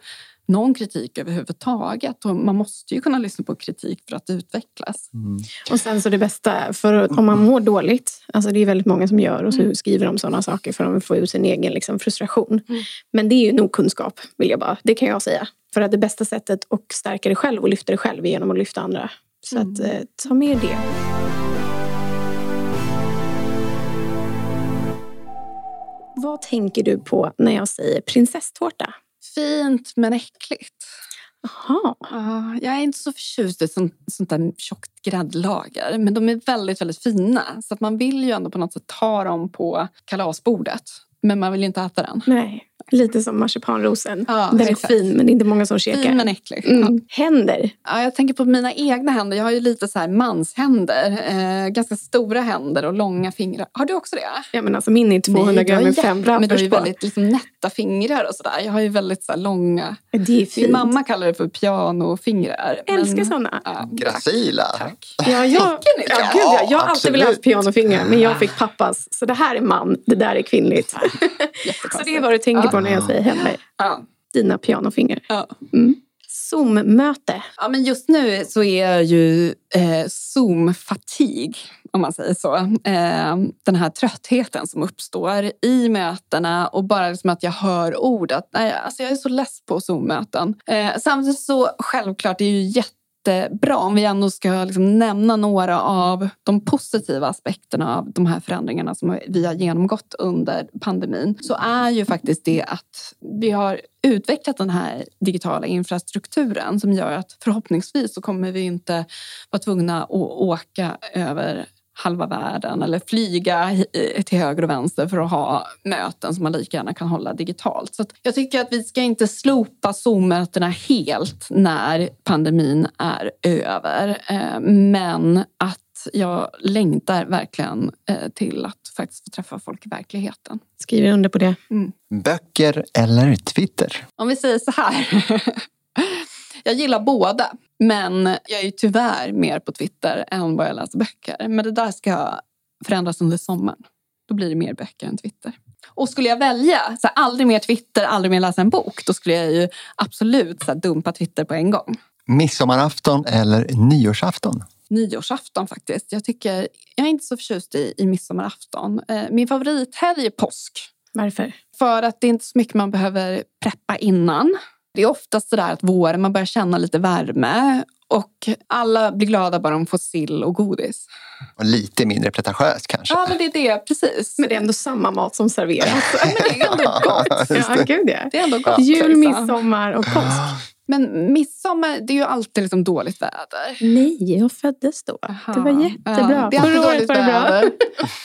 någon kritik överhuvudtaget. Och man måste ju kunna lyssna på kritik för att utvecklas. Mm. Och sen så det bästa, för om man mår dåligt, alltså det är väldigt många som gör och så mm. skriver de sådana saker för att få ut sin egen liksom, frustration. Mm. Men det är ju nog kunskap, vill jag bara, det kan jag säga. För att det bästa sättet att stärka dig själv och lyfta dig själv är genom att lyfta andra. Så att, mm. eh, ta med det. Vad tänker du på när jag säger prinsesstårta? Fint men äckligt. Aha. Uh, jag är inte så förtjust i sånt, sånt där tjockt gräddlager. Men de är väldigt, väldigt fina. Så att man vill ju ändå på något sätt ta dem på kalasbordet. Men man vill ju inte äta den. Nej. Lite som marsipanrosen. Ja, den är fin men det är inte många som käkar. Fin men äcklig. Mm. Händer? Ja, jag tänker på mina egna händer. Jag har ju lite så här manshänder. Eh, ganska stora händer och långa fingrar. Har du också det? Ja men alltså min är 200 gram med fem Men du har ju väldigt liksom, nätta fingrar och sådär. Jag har ju väldigt så här, långa. Det är fint. Min mamma kallar det för pianofingrar. Jag älskar men... sådana. Ja, Gracila. Tack. Ja, jag, ja, gud, ja, jag har alltid velat ha pianofingrar men jag fick pappas. Så det här är man, det där är kvinnligt. så det är vad du tänker på när jag säger. Ja. Dina pianofingrar. Ja. Mm. Zoom-möte. Ja, men just nu så är jag ju eh, Zoom-fatig. om man säger så. Eh, den här tröttheten som uppstår i mötena och bara liksom att jag hör ord att nej, alltså jag är så less på Zoom-möten. Eh, samtidigt så självklart, det är ju jätte jättebra. Om vi ändå ska liksom nämna några av de positiva aspekterna av de här förändringarna som vi har genomgått under pandemin så är ju faktiskt det att vi har utvecklat den här digitala infrastrukturen som gör att förhoppningsvis så kommer vi inte vara tvungna att åka över halva världen eller flyga till höger och vänster för att ha möten som man lika gärna kan hålla digitalt. Så jag tycker att vi ska inte slopa Zoom-mötena helt när pandemin är över. Eh, men att jag längtar verkligen eh, till att faktiskt få träffa folk i verkligheten. Skriver under på det. Mm. Böcker eller Twitter? Om vi säger så här. Jag gillar båda. Men jag är ju tyvärr mer på Twitter än vad jag läser böcker. Men det där ska förändras under sommaren. Då blir det mer böcker än Twitter. Och skulle jag välja så här, aldrig mer Twitter, aldrig mer läsa en bok, då skulle jag ju absolut så här, dumpa Twitter på en gång. Midsommarafton eller nyårsafton? Nyårsafton faktiskt. Jag, tycker, jag är inte så förtjust i, i midsommarafton. Eh, min favorithelg är påsk. Varför? För att det är inte så mycket man behöver preppa innan. Det är oftast så där att våren, man börjar känna lite värme och alla blir glada bara de får sill och godis. Och lite mindre pretentiöst kanske? Ja, men det är det. Precis. Men det är ändå samma mat som serveras. men det är ändå gott. ja, gud ja. Det är ändå gott. Jul, midsommar och påsk. Men midsommar, det är ju alltid liksom dåligt väder. Nej, jag föddes då. Aha. Det var jättebra. Ja, det är var det bra.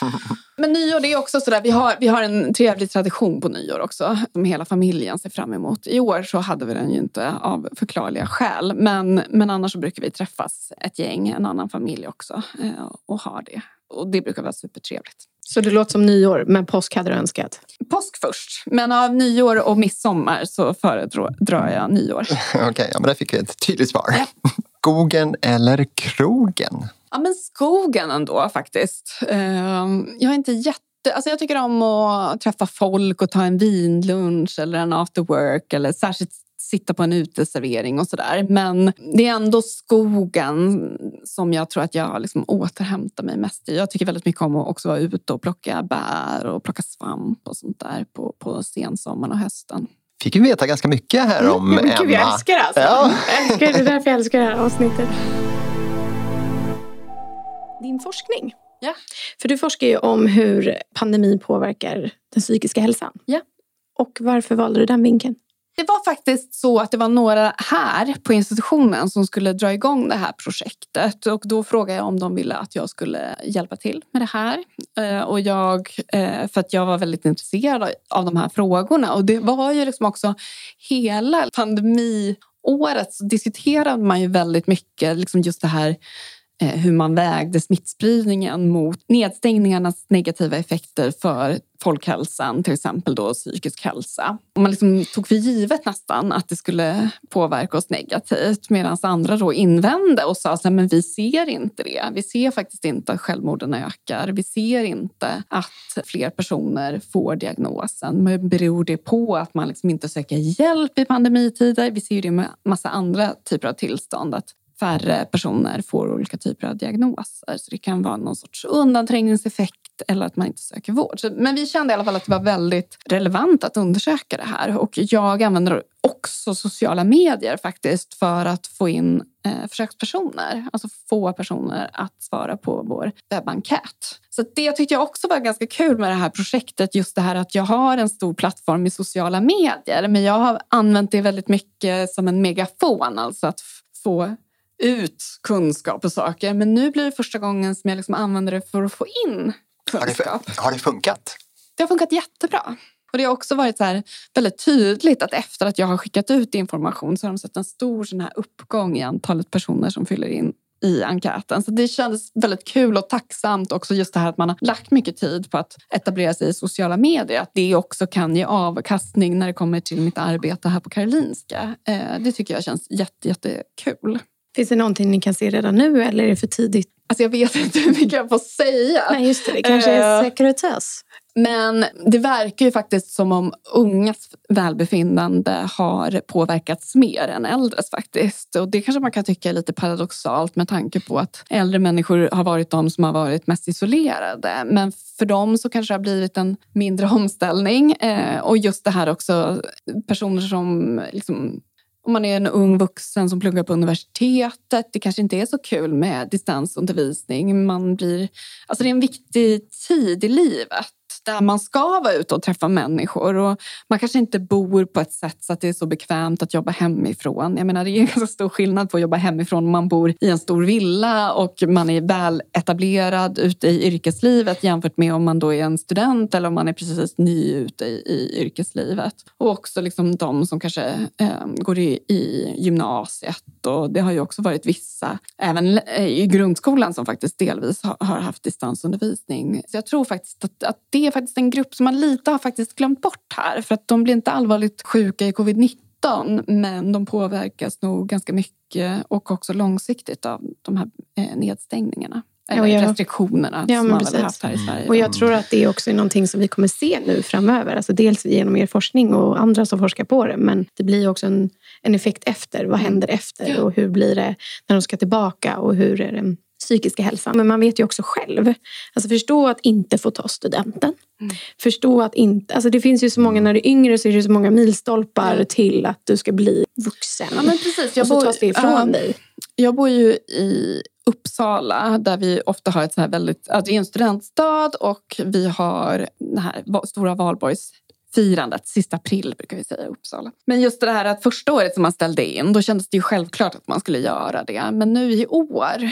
Men nyår det är också sådär, vi har, vi har en trevlig tradition på nyår också som hela familjen ser fram emot. I år så hade vi den ju inte av förklarliga skäl. Men, men annars så brukar vi träffas ett gäng, en annan familj också eh, och ha det. Och det brukar vara supertrevligt. Så det låter som nyår, men påsk hade du önskat? Påsk först, men av nyår och midsommar så föredrar jag nyår. Okej, okay, ja, men där fick vi ett tydligt svar. Ja. Skogen eller krogen? Ja, men skogen ändå faktiskt. Ehm, jag är inte jätte Alltså jag tycker om att träffa folk och ta en vinlunch eller en after work eller särskilt sitta på en uteservering och sådär. Men det är ändå skogen som jag tror att jag liksom återhämtar mig mest i. Jag tycker väldigt mycket om att också vara ute och plocka bär och plocka svamp och sånt där på, på sensommaren och hösten fick vi veta ganska mycket här om mm, Emma. Gud, jag älskar det alltså. Ja. Jag älskar, det är därför jag älskar det här avsnittet. Din forskning. Ja. För du forskar ju om hur pandemin påverkar den psykiska hälsan. Ja. Och varför valde du den vinkeln? Det var faktiskt så att det var några här på institutionen som skulle dra igång det här projektet och då frågade jag om de ville att jag skulle hjälpa till med det här. Eh, och jag, eh, för att jag var väldigt intresserad av de här frågorna och det var ju liksom också hela pandemiåret så diskuterade man ju väldigt mycket liksom just det här Eh, hur man vägde smittspridningen mot nedstängningarnas negativa effekter för folkhälsan, till exempel då psykisk hälsa. Och man liksom tog för givet nästan att det skulle påverka oss negativt medan andra då invände och sa att vi ser inte det. Vi ser faktiskt inte att självmorden ökar. Vi ser inte att fler personer får diagnosen. Men beror det på att man liksom inte söker hjälp i pandemitider? Vi ser ju det med massa andra typer av tillstånd. Att färre personer får olika typer av diagnoser. Så det kan vara någon sorts undanträngningseffekt eller att man inte söker vård. Men vi kände i alla fall att det var väldigt relevant att undersöka det här. Och jag använder också sociala medier faktiskt för att få in eh, försökspersoner. Alltså få personer att svara på vår webbenkät. Så det tyckte jag också var ganska kul med det här projektet. Just det här att jag har en stor plattform i sociala medier men jag har använt det väldigt mycket som en megafon. Alltså att få ut kunskap och saker. Men nu blir det första gången som jag liksom använder det för att få in kunskap. Har det, har det funkat? Det har funkat jättebra. Och det har också varit så väldigt tydligt att efter att jag har skickat ut information så har de sett en stor sån här uppgång i antalet personer som fyller in i enkäten. Så det kändes väldigt kul och tacksamt också just det här att man har lagt mycket tid på att etablera sig i sociala medier. Att det också kan ge avkastning när det kommer till mitt arbete här på Karolinska. Eh, det tycker jag känns jätte, jättekul. Finns det någonting ni kan se redan nu eller är det för tidigt? Alltså jag vet inte hur mycket jag får säga. Nej, just det. Det kanske är uh, sekretess. Men det verkar ju faktiskt som om ungas välbefinnande har påverkats mer än äldres faktiskt. Och det kanske man kan tycka är lite paradoxalt med tanke på att äldre människor har varit de som har varit mest isolerade. Men för dem så kanske det har blivit en mindre omställning. Eh, och just det här också, personer som liksom om man är en ung vuxen som pluggar på universitetet. Det kanske inte är så kul med distansundervisning. Man blir, alltså det är en viktig tid i livet där man ska vara ute och träffa människor. Och man kanske inte bor på ett sätt så att det är så bekvämt att jobba hemifrån. Jag menar, det är en ganska stor skillnad på att jobba hemifrån om man bor i en stor villa och man är väl etablerad ute i yrkeslivet jämfört med om man då är en student eller om man är precis ny ute i, i yrkeslivet. Och också liksom de som kanske eh, går i, i gymnasiet. Och det har ju också varit vissa, även eh, i grundskolan, som faktiskt delvis har, har haft distansundervisning. Så jag tror faktiskt att, att det är faktiskt en grupp som man lite har faktiskt glömt bort här. För att de blir inte allvarligt sjuka i covid-19 men de påverkas nog ganska mycket och också långsiktigt av de här eh, nedstängningarna. Eller ja, restriktionerna ja, som man har haft här i Sverige. Och jag tror att det också är någonting som vi kommer se nu framöver. Alltså dels genom er forskning och andra som forskar på det. Men det blir också en, en effekt efter. Vad mm. händer efter? Och hur blir det när de ska tillbaka? Och hur är det psykiska hälsan. Men man vet ju också själv. Alltså förstå att inte få ta studenten. Mm. Förstå att inte... Alltså det finns ju så många, när du är yngre så är det så många milstolpar mm. till att du ska bli vuxen. Ja, men precis. Jag och så bor, tas det ifrån uh, dig. Jag bor ju i Uppsala där vi ofta har ett så här väldigt... Alltså det är en studentstad och vi har det här stora valborgs firandet, sista april brukar vi säga i Uppsala. Men just det här att första året som man ställde in, då kändes det ju självklart att man skulle göra det. Men nu i år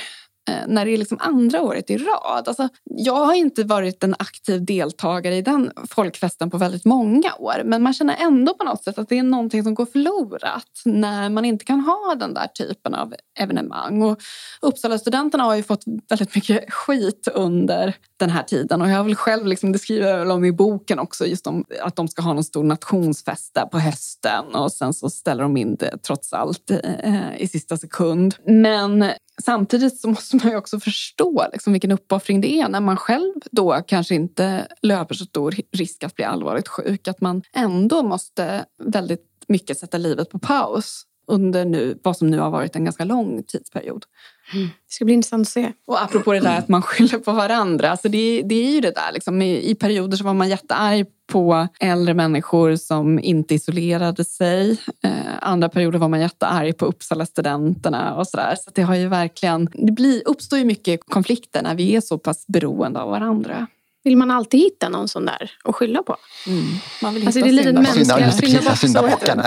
Eh, när det är liksom andra året i rad. Alltså, jag har inte varit en aktiv deltagare i den folkfesten på väldigt många år men man känner ändå på något sätt att det är någonting som går förlorat när man inte kan ha den där typen av evenemang. Och Uppsala-studenterna har ju fått väldigt mycket skit under den här tiden och jag har väl själv, liksom, det skriver jag väl om i boken också, just om att de ska ha någon stor nationsfest där på hösten och sen så ställer de in det trots allt eh, i sista sekund. Men samtidigt så måste man ju också förstå liksom vilken uppoffring det är när man själv då kanske inte löper så stor risk att bli allvarligt sjuk. Att man ändå måste väldigt mycket sätta livet på paus under nu, vad som nu har varit en ganska lång tidsperiod. Mm. Det ska bli intressant att se. Och apropå det där att man skyller på varandra. Alltså det, det är ju det där. Liksom, i, I perioder så var man jättearg på äldre människor som inte isolerade sig. Eh, andra perioder var man jättearg på Uppsala-studenterna och sådär. Så det har ju verkligen... Det blir, uppstår ju mycket konflikter när vi är så pass beroende av varandra. Vill man alltid hitta någon sån där att skylla på? Mm. Man vill alltså, hitta alltså, det är lite mänskliga syndabocken.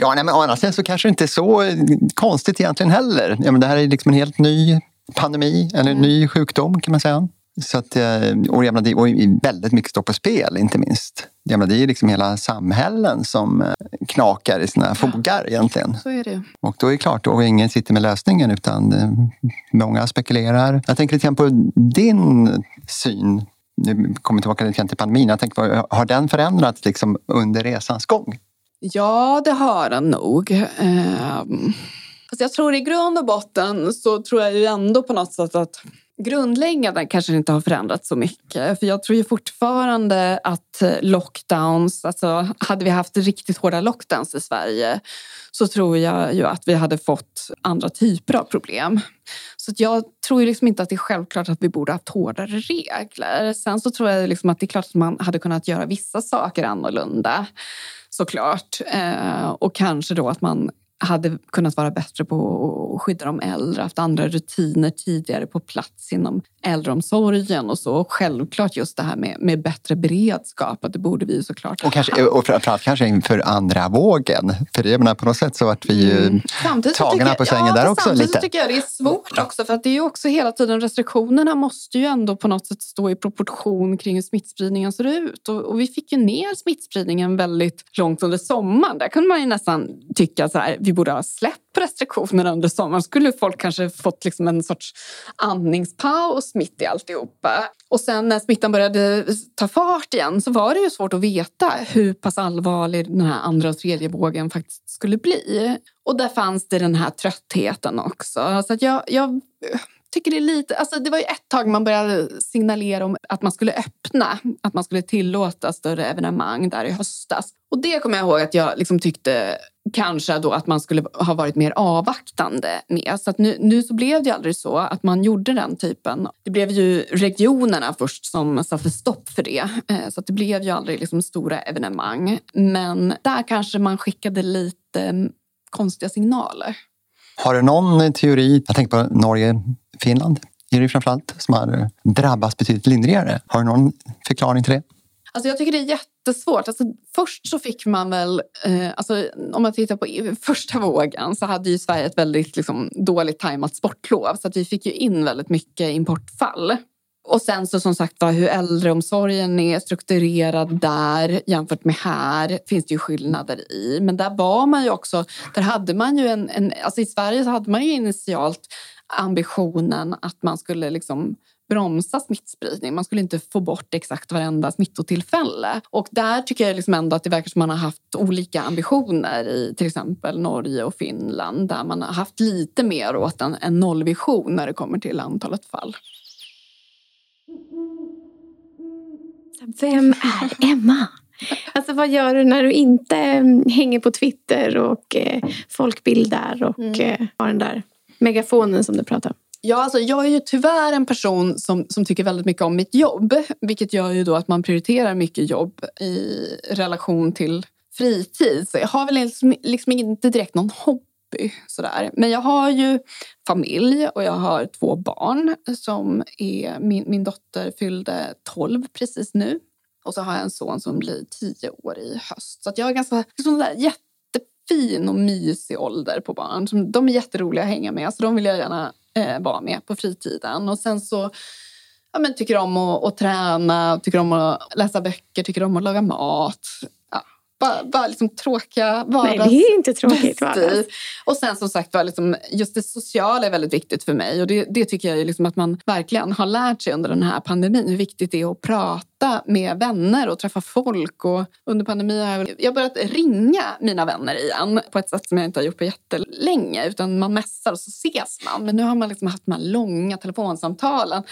Ja, nej, men å andra sidan så kanske det inte är så konstigt egentligen heller. Ja, men det här är liksom en helt ny pandemi, eller en ny sjukdom kan man säga. Så att, eh, och, jag menar, och väldigt mycket står på spel, inte minst. Jag menar, det är liksom hela samhällen som eh, knakar i sina fogar egentligen. Så är det. Och då är det klart, då ingen sitter med lösningen utan eh, många spekulerar. Jag tänker lite grann på din syn nu kommer tillbaka lite till pandemin. Jag tänker, har den förändrats liksom under resans gång? Ja, det har den nog. Eh, alltså jag tror i grund och botten så tror jag ju ändå på något sätt att grundläggande kanske inte har förändrats så mycket. För jag tror ju fortfarande att eh, lockdowns, alltså hade vi haft riktigt hårda lockdowns i Sverige så tror jag ju att vi hade fått andra typer av problem. Så jag tror ju liksom inte att det är självklart att vi borde haft hårdare regler. Sen så tror jag liksom att det är klart att man hade kunnat göra vissa saker annorlunda såklart. Eh, och kanske då att man hade kunnat vara bättre på att skydda de äldre, haft andra rutiner tidigare på plats inom äldreomsorgen och så. Och självklart just det här med, med bättre beredskap, att det borde vi såklart Och, kanske, och framförallt kanske inför andra vågen. För jag menar, på något sätt så vart vi ju mm. tagna på sängen ja, där också. Samtidigt lite. tycker jag det är svårt också för att det är ju också hela tiden restriktionerna måste ju ändå på något sätt stå i proportion kring hur smittspridningen ser ut. Och, och vi fick ju ner smittspridningen väldigt långt under sommaren. Där kunde man ju nästan tycka så här, vi borde ha släppt restriktionerna under sommaren skulle folk kanske fått liksom en sorts andningspaus mitt i alltihopa. Och sen när smittan började ta fart igen så var det ju svårt att veta hur pass allvarlig den här andra och tredje vågen faktiskt skulle bli. Och där fanns det den här tröttheten också. Så att jag, jag tycker det är lite... Alltså det var ju ett tag man började signalera om att man skulle öppna. Att man skulle tillåta större evenemang där i höstas. Och det kommer jag ihåg att jag liksom tyckte kanske då att man skulle ha varit mer avvaktande med. Så att nu, nu så blev det aldrig så att man gjorde den typen. Det blev ju regionerna först som satte stopp för det. Eh, så att det blev ju aldrig liksom stora evenemang. Men där kanske man skickade lite konstiga signaler. Har du någon teori, jag tänker på Norge, Finland, är det framförallt, som har drabbats betydligt lindrigare. Har du någon förklaring till det? Alltså jag tycker det är jättesvårt. Alltså först så fick man väl, eh, alltså om man tittar på första vågen så hade ju Sverige ett väldigt liksom, dåligt tajmat sportlov så att vi fick ju in väldigt mycket importfall. Och sen så som sagt var hur äldreomsorgen är strukturerad där jämfört med här finns det ju skillnader i. Men där var man ju också, där hade man ju en, en alltså i Sverige så hade man ju initialt ambitionen att man skulle liksom bromsa smittspridning. Man skulle inte få bort exakt varenda smittotillfälle. Och där tycker jag liksom ändå att det verkar som man har haft olika ambitioner i till exempel Norge och Finland där man har haft lite mer åt en, en nollvision när det kommer till antalet fall. Vem är Emma? Alltså vad gör du när du inte mm, hänger på Twitter och eh, folkbildar och mm. eh, har den där megafonen som du pratar om? Ja, alltså jag är ju tyvärr en person som, som tycker väldigt mycket om mitt jobb. Vilket gör ju då att man prioriterar mycket jobb i relation till fritid. Så jag har väl liksom, liksom inte direkt någon hobby. Sådär. Men jag har ju familj och jag har två barn. som är, min, min dotter fyllde 12 precis nu. Och så har jag en son som blir 10 år i höst. Så jag har ganska liksom där, jättefin och mysig ålder på barn. De är jätteroliga att hänga med. Så de vill jag gärna eh, vara med på fritiden. Och sen så ja, men tycker om att, att träna, tycker om att läsa böcker, tycker om att laga mat. Ja, bara, bara liksom tråkiga vardags... Nej, det är inte tråkigt vardags. Och sen som sagt var, liksom, just det sociala är väldigt viktigt för mig. Och det, det tycker jag liksom att man verkligen har lärt sig under den här pandemin. Hur viktigt det är att prata prata med vänner och träffa folk. Och under pandemin har jag börjat ringa mina vänner igen på ett sätt som jag inte har gjort på jättelänge. Utan man mässar och så ses man. Men nu har man liksom haft de här långa telefonsamtalen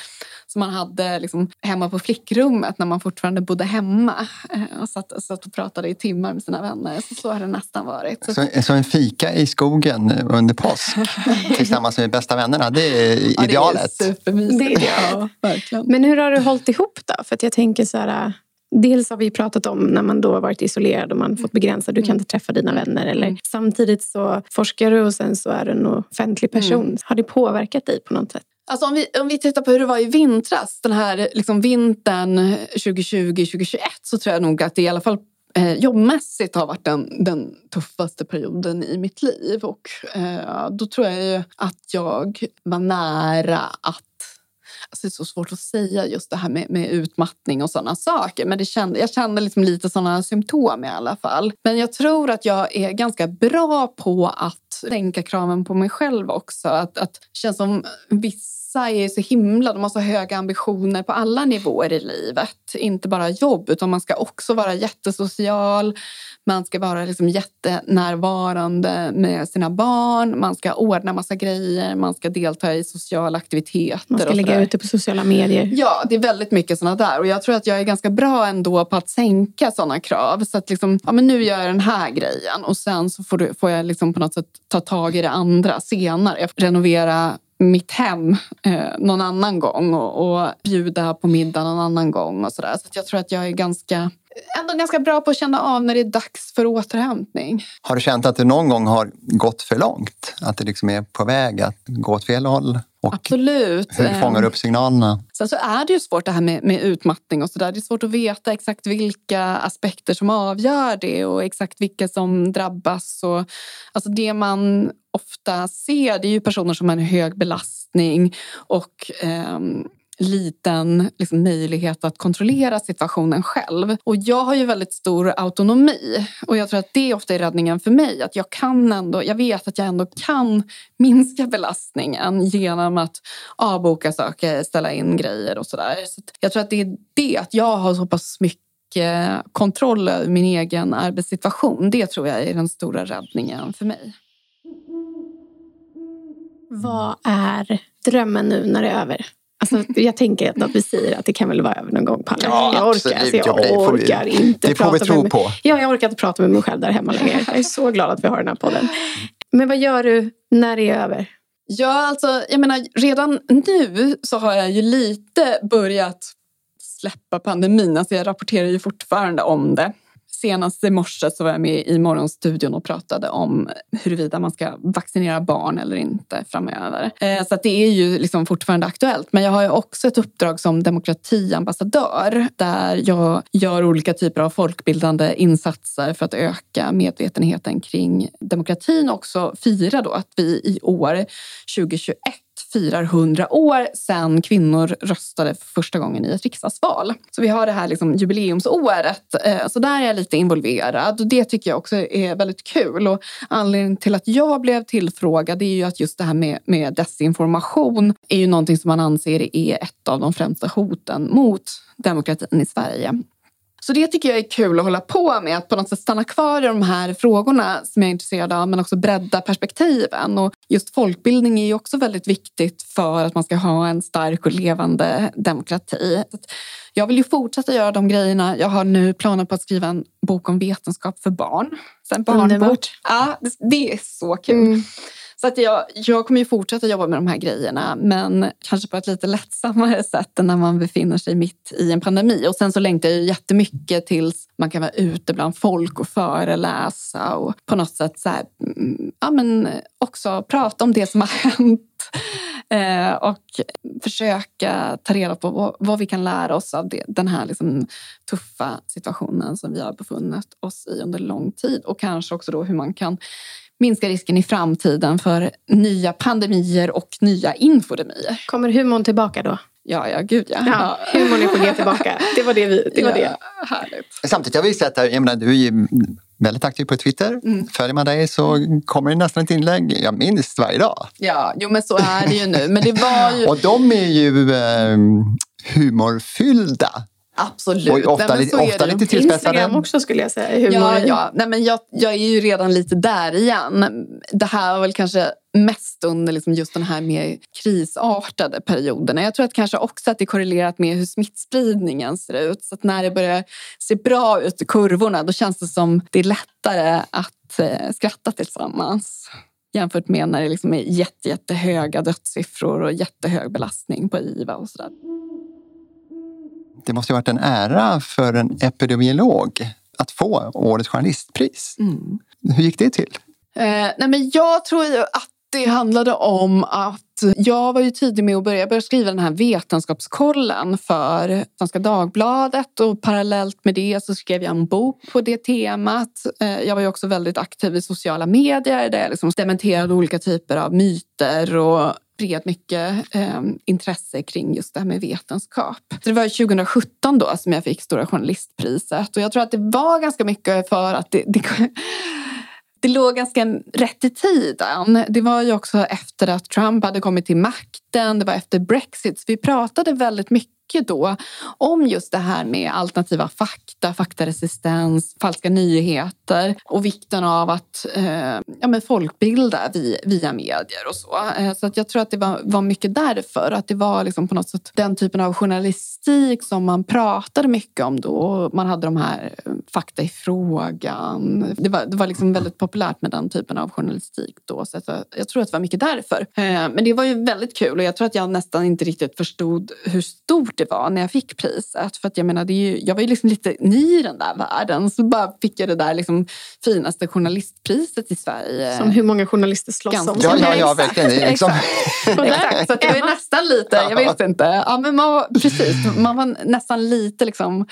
som man hade liksom hemma på flickrummet när man fortfarande bodde hemma. Eh, och satt, satt och pratade i timmar med sina vänner. Så, så har det nästan varit. Så, så, så en fika i skogen under påsk tillsammans med bästa vännerna, det är idealet? Ja, det är supermysigt. Det är det, ja, verkligen. Men hur har du hållit ihop då? För jag tänker så här, Dels har vi pratat om när man då har varit isolerad och man fått begränsa, du kan mm. inte träffa dina vänner. Eller mm. Samtidigt så forskar du och sen så är du en offentlig person. Mm. Har det påverkat dig på något sätt? Alltså om, vi, om vi tittar på hur det var i vintras, den här liksom vintern 2020-2021 så tror jag nog att det i alla fall eh, jobbmässigt har varit den, den tuffaste perioden i mitt liv. Och eh, då tror jag att jag var nära att Alltså det är så svårt att säga just det här med, med utmattning och sådana saker. Men det kände, jag kände liksom lite sådana symptom i alla fall. Men jag tror att jag är ganska bra på att sänka kraven på mig själv också. Att, att det känns som vissa är så himla, de har så höga ambitioner på alla nivåer i livet. Inte bara jobb, utan man ska också vara jättesocial. Man ska vara liksom jättenärvarande med sina barn. Man ska ordna massa grejer. Man ska delta i sociala aktiviteter. Man ska lägga ut det på sociala medier. Ja, det är väldigt mycket sådana där. Och jag tror att jag är ganska bra ändå på att sänka sådana krav. Så att liksom, ja men nu gör jag den här grejen och sen så får, du, får jag liksom på något sätt ta tag i det andra senare. Jag renovera mitt hem eh, någon annan gång och, och bjuda på middag någon annan gång och sådär. Så jag tror att jag är ganska ändå ganska bra på att känna av när det är dags för återhämtning. Har du känt att du någon gång har gått för långt? Att det liksom är på väg att gå åt fel håll? Och Absolut. Hur fångar du upp signalerna? Sen så är det ju svårt det här med, med utmattning och sådär. Det är svårt att veta exakt vilka aspekter som avgör det och exakt vilka som drabbas. Och, alltså det man ofta ser det är ju personer som har en hög belastning och eh, liten liksom, möjlighet att kontrollera situationen själv. Och jag har ju väldigt stor autonomi och jag tror att det ofta är räddningen för mig. Att jag kan ändå, jag vet att jag ändå kan minska belastningen genom att avboka saker, ställa in grejer och sådär. Så jag tror att det är det, att jag har så pass mycket kontroll över min egen arbetssituation. Det tror jag är den stora räddningen för mig. Vad är drömmen nu när det är över? Alltså, jag tänker att vi säger att det kan väl vara över någon gång, Palle. Ja, jag orkar, alltså, jag orkar vi, inte det får vi tro med, på. Ja, jag orkar inte prata med mig själv där hemma längre. Jag är så glad att vi har den här podden. Men vad gör du när det är över? Ja, alltså, jag menar, redan nu så har jag ju lite börjat släppa pandemin. Alltså jag rapporterar ju fortfarande om det. Senast i morse så var jag med i Morgonstudion och pratade om huruvida man ska vaccinera barn eller inte framöver. Eh, så det är ju liksom fortfarande aktuellt. Men jag har ju också ett uppdrag som demokratiambassadör där jag gör olika typer av folkbildande insatser för att öka medvetenheten kring demokratin och också fira då att vi i år 2021 firar 100 år sedan kvinnor röstade för första gången i ett riksdagsval. Så vi har det här liksom jubileumsåret. Eh, så där är jag lite involverad det tycker jag också är väldigt kul. Och anledningen till att jag blev tillfrågad är ju att just det här med, med desinformation är ju någonting som man anser är ett av de främsta hoten mot demokratin i Sverige. Så det tycker jag är kul att hålla på med, att på något sätt stanna kvar i de här frågorna som jag är intresserad av, men också bredda perspektiven. Och just folkbildning är ju också väldigt viktigt för att man ska ha en stark och levande demokrati. Jag vill ju fortsätta göra de grejerna. Jag har nu planer på att skriva en bok om vetenskap för barn. Sen Underbart. Ja, det är så kul. Mm. Så att jag, jag kommer ju fortsätta jobba med de här grejerna men kanske på ett lite lättsammare sätt än när man befinner sig mitt i en pandemi. Och sen så längtar jag jättemycket tills man kan vara ute bland folk och föreläsa och på något sätt så här, mm, ja, men också prata om det som har hänt eh, och försöka ta reda på vad, vad, vi kan lära oss av det, den här liksom tuffa situationen som vi har befunnit oss i under lång tid och kanske också då hur man kan minska risken i framtiden för nya pandemier och nya infodemier. Kommer humorn tillbaka då? Ja, ja, gud ja. ja humorn är på G tillbaka. Det var det. Vi, det, var ja, det. Härligt. Samtidigt har vi sett, jag menar, du är ju väldigt aktiv på Twitter. Mm. Följer man dig så kommer det nästan ett inlägg, jag minst varje dag. Ja, jo men så är det ju nu. Men det var ju... och de är ju eh, humorfyllda. Absolut. Och ofta, Nej, lite, ofta lite tillspetsade. Instagram också skulle jag säga. Humor. Ja, ja. Nej, men jag, jag är ju redan lite där igen. Det här var väl kanske mest under liksom just den här mer krisartade perioden. Jag tror att kanske också att det är korrelerat med hur smittspridningen ser ut. Så att när det börjar se bra ut i kurvorna då känns det som det är lättare att eh, skratta tillsammans jämfört med när det liksom är jätte, jättehöga dödssiffror och jättehög belastning på IVA och sådär det måste ha varit en ära för en epidemiolog att få årets journalistpris. Mm. Hur gick det till? Eh, nej men jag tror att det handlade om att jag var ju tidig med att börja, börja skriva den här vetenskapskollen för Svenska Dagbladet och parallellt med det så skrev jag en bok på det temat. Eh, jag var ju också väldigt aktiv i sociala medier där jag liksom dementerade olika typer av myter och spred mycket eh, intresse kring just det här med vetenskap. Så det var 2017 då som jag fick Stora journalistpriset och jag tror att det var ganska mycket för att det, det det låg ganska rätt i tiden. Det var ju också efter att Trump hade kommit till makten, det var efter Brexit. Så vi pratade väldigt mycket då om just det här med alternativa fakta, faktaresistens, falska nyheter och vikten av att eh, ja, men folkbilda via, via medier och så. Eh, så att jag tror att det var, var mycket därför, att det var liksom på något sätt den typen av journalistik som man pratade mycket om då. Man hade de här eh, fakta i frågan. Det var, det var liksom väldigt populärt med den typen av journalistik då. Så jag, jag tror att det var mycket därför. Eh, men det var ju väldigt kul och jag tror att jag nästan inte riktigt förstod hur stort det var när jag fick priset. För att jag menar, det är ju, jag var ju liksom lite ny i den där världen. Så bara fick jag det där liksom finaste journalistpriset i Sverige. Som hur många journalister slåss Ganska om. Ja, ja, ja verkligen. Liksom. Exakt. Så det var nästan lite, jag vet inte. Ja, men man var, precis, man var nästan lite liksom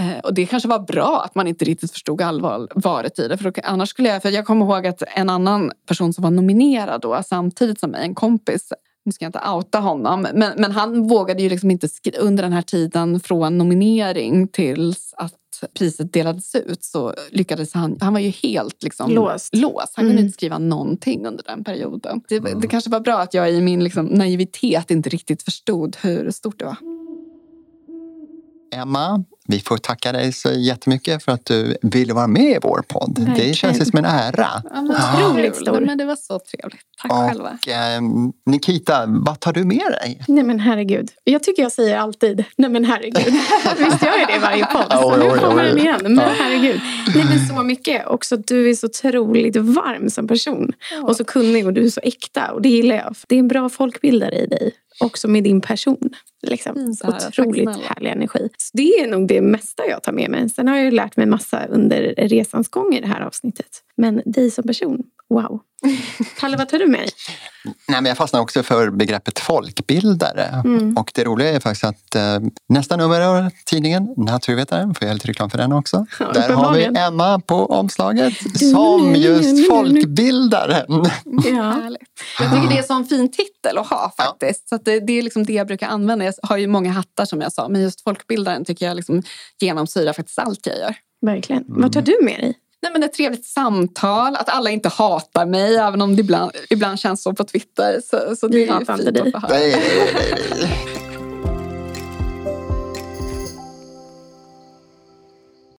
eh, och det kanske var bra att man inte riktigt förstod allvaret i det. För då, annars skulle jag, för jag kommer ihåg att en annan person som var nominerad då, samtidigt som mig, en kompis, nu ska jag inte outa honom, men, men han vågade ju liksom inte under den här tiden från nominering tills att priset delades ut så lyckades han, han var ju helt liksom låst. låst. Han kunde mm. inte skriva någonting under den perioden. Det, mm. det kanske var bra att jag i min liksom naivitet inte riktigt förstod hur stort det var. Emma, Vi får tacka dig så jättemycket för att du ville vara med i vår podd. Verkligen. Det känns som en ära. Ja, otroligt stor. Men det var så trevligt. Tack och, själva. Eh, Nikita, vad tar du med dig? Nej men herregud. Jag tycker jag säger alltid nej men herregud. Visst gör jag det i varje podd. Så nu kommer den igen. Men herregud. Nej men så mycket. Också du är så otroligt varm som person. Och så kunnig och du är så äkta. Och det gillar jag. Det är en bra folkbildare i dig också med din person. Liksom. Mm, Otroligt härlig energi. Så det är nog det mesta jag tar med mig. Sen har jag lärt mig massa under resans gång i det här avsnittet. Men dig som person, wow. Palle, vad tar du med dig? Nej, men jag fastnar också för begreppet folkbildare. Mm. Och det roliga är faktiskt att eh, nästa nummer av tidningen Naturvetaren, får jag lite reklam för den också. Ja, Där har vi Emma på omslaget som just folkbildaren. Ja. Jag tycker det är en sån fin titel att ha faktiskt. Ja. Så det, det, är liksom det jag brukar använda. Jag har ju många hattar som jag sa, men just folkbildaren tycker jag liksom genomsyrar faktiskt allt jag gör. Verkligen. Mm. Vad tar du med dig? Nej, men ett trevligt samtal, att alla inte hatar mig även om det ibland, ibland känns så på Twitter. Så, så det Vi hatar inte dig. Nej, nej, nej.